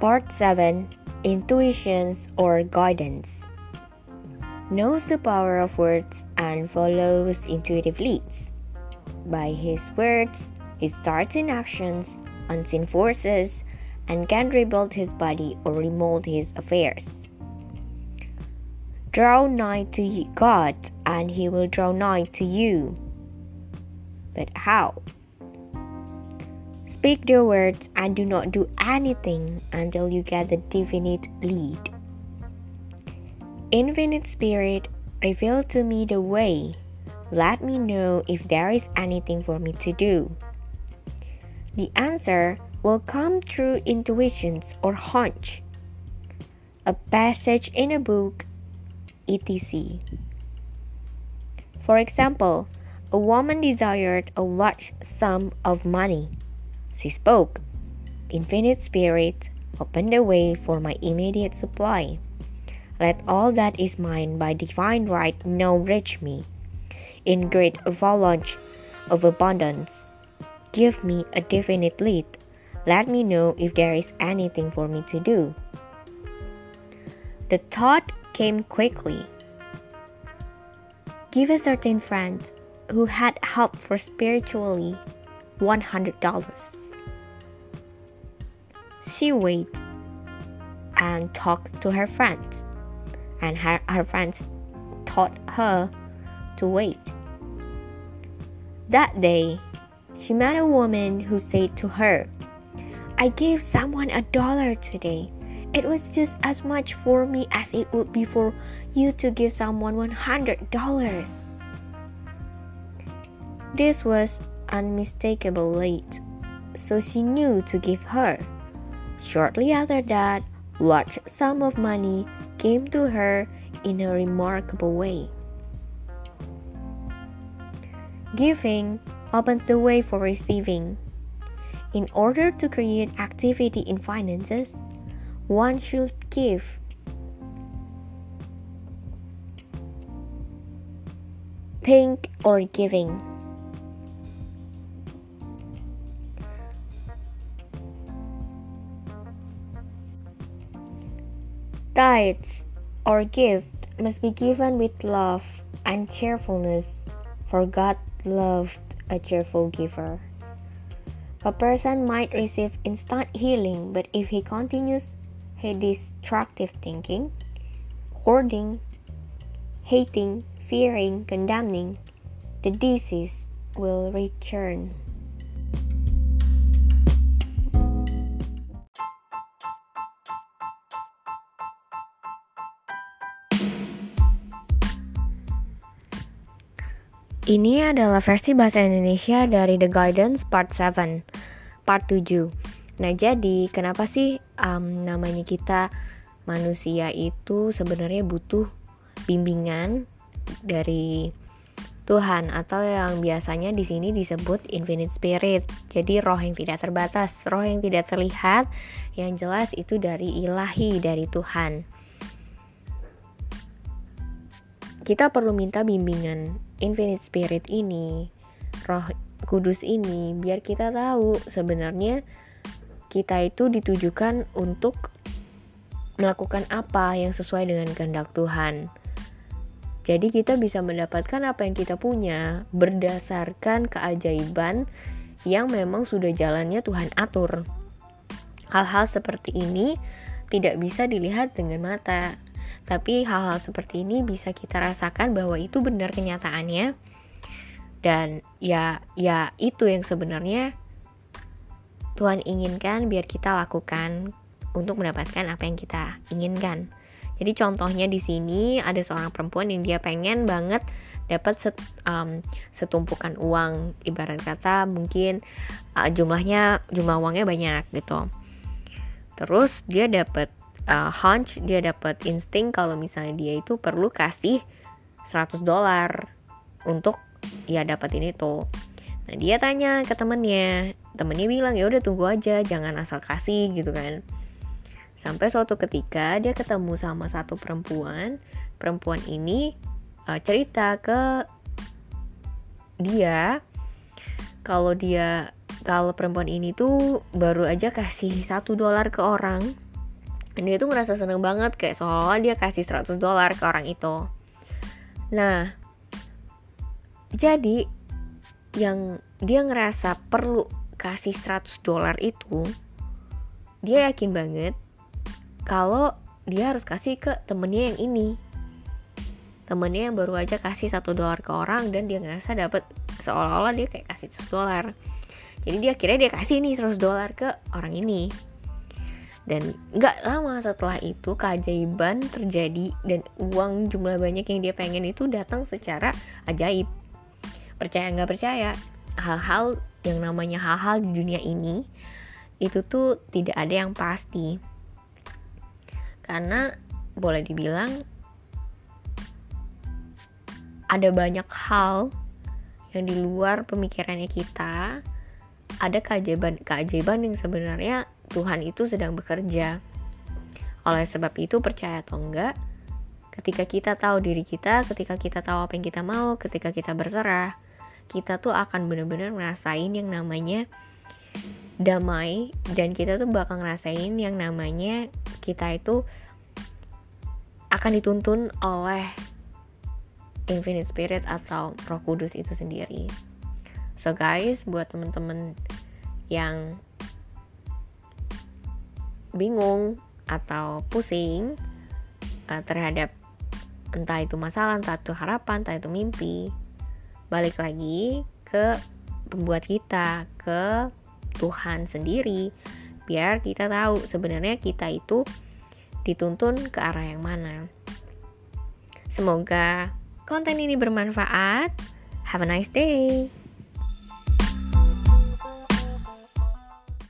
Part 7 Intuitions or Guidance Knows the power of words and follows intuitive leads. By his words, he starts in actions, unseen forces, and can rebuild his body or remold his affairs. Draw nigh to God, and he will draw nigh to you. But how? Speak the words and do not do anything until you get the definite lead. Infinite Spirit, reveal to me the way. Let me know if there is anything for me to do. The answer will come through intuitions or hunch, a passage in a book, etc. For example, a woman desired a large sum of money. She spoke. Infinite Spirit, open the way for my immediate supply. Let all that is mine by divine right now reach me. In great avalanche of abundance, give me a definite lead. Let me know if there is anything for me to do. The thought came quickly. Give a certain friend who had help for spiritually $100. She waited and talked to her friends, and her, her friends taught her to wait. That day, she met a woman who said to her, I gave someone a dollar today. It was just as much for me as it would be for you to give someone $100. This was unmistakable late, so she knew to give her. Shortly after that, large sum of money came to her in a remarkable way. Giving opens the way for receiving. In order to create activity in finances, one should give. Think or giving. Tithes or gift must be given with love and cheerfulness, for God loved a cheerful giver. A person might receive instant healing, but if he continues his destructive thinking, hoarding, hating, fearing, condemning, the disease will return. Ini adalah versi bahasa Indonesia dari The Guidance Part 7, Part 7. Nah, jadi kenapa sih um, namanya kita manusia itu sebenarnya butuh bimbingan dari Tuhan atau yang biasanya di sini disebut infinite spirit. Jadi roh yang tidak terbatas, roh yang tidak terlihat, yang jelas itu dari ilahi, dari Tuhan. Kita perlu minta bimbingan infinite spirit ini, roh kudus ini, biar kita tahu sebenarnya kita itu ditujukan untuk melakukan apa yang sesuai dengan kehendak Tuhan. Jadi kita bisa mendapatkan apa yang kita punya berdasarkan keajaiban yang memang sudah jalannya Tuhan atur. Hal-hal seperti ini tidak bisa dilihat dengan mata, tapi hal-hal seperti ini bisa kita rasakan bahwa itu benar kenyataannya. Dan ya ya itu yang sebenarnya Tuhan inginkan biar kita lakukan untuk mendapatkan apa yang kita inginkan. Jadi contohnya di sini ada seorang perempuan yang dia pengen banget dapat set, um, setumpukan uang, ibarat kata mungkin uh, jumlahnya jumlah uangnya banyak gitu. Terus dia dapat uh, hunch dia dapat insting kalau misalnya dia itu perlu kasih 100 dolar untuk ya dapatin itu. Nah dia tanya ke temennya. Temennya bilang ya udah tunggu aja jangan asal kasih gitu kan. Sampai suatu ketika dia ketemu sama satu perempuan. Perempuan ini uh, cerita ke dia kalau dia kalau perempuan ini tuh baru aja kasih satu dolar ke orang dan dia tuh ngerasa seneng banget kayak seolah dia kasih 100 dolar ke orang itu. Nah jadi yang dia ngerasa perlu kasih 100 dolar itu dia yakin banget kalau dia harus kasih ke temennya yang ini. Temennya yang baru aja kasih satu dolar ke orang dan dia ngerasa dapat seolah-olah dia kayak kasih 100 dolar. Jadi dia kira dia kasih nih 100 dolar ke orang ini dan nggak lama setelah itu keajaiban terjadi dan uang jumlah banyak yang dia pengen itu datang secara ajaib. Percaya nggak percaya hal-hal yang namanya hal-hal di dunia ini itu tuh tidak ada yang pasti. Karena boleh dibilang ada banyak hal yang di luar pemikirannya kita ada keajaiban keajaiban yang sebenarnya Tuhan itu sedang bekerja oleh sebab itu percaya atau enggak ketika kita tahu diri kita ketika kita tahu apa yang kita mau ketika kita berserah kita tuh akan benar-benar ngerasain yang namanya damai dan kita tuh bakal ngerasain yang namanya kita itu akan dituntun oleh Infinite Spirit atau Roh Kudus itu sendiri. So guys, buat temen-temen yang bingung atau pusing uh, terhadap entah itu masalah, entah itu harapan, entah itu mimpi, balik lagi ke pembuat kita, ke Tuhan sendiri, biar kita tahu sebenarnya kita itu dituntun ke arah yang mana. Semoga konten ini bermanfaat. Have a nice day.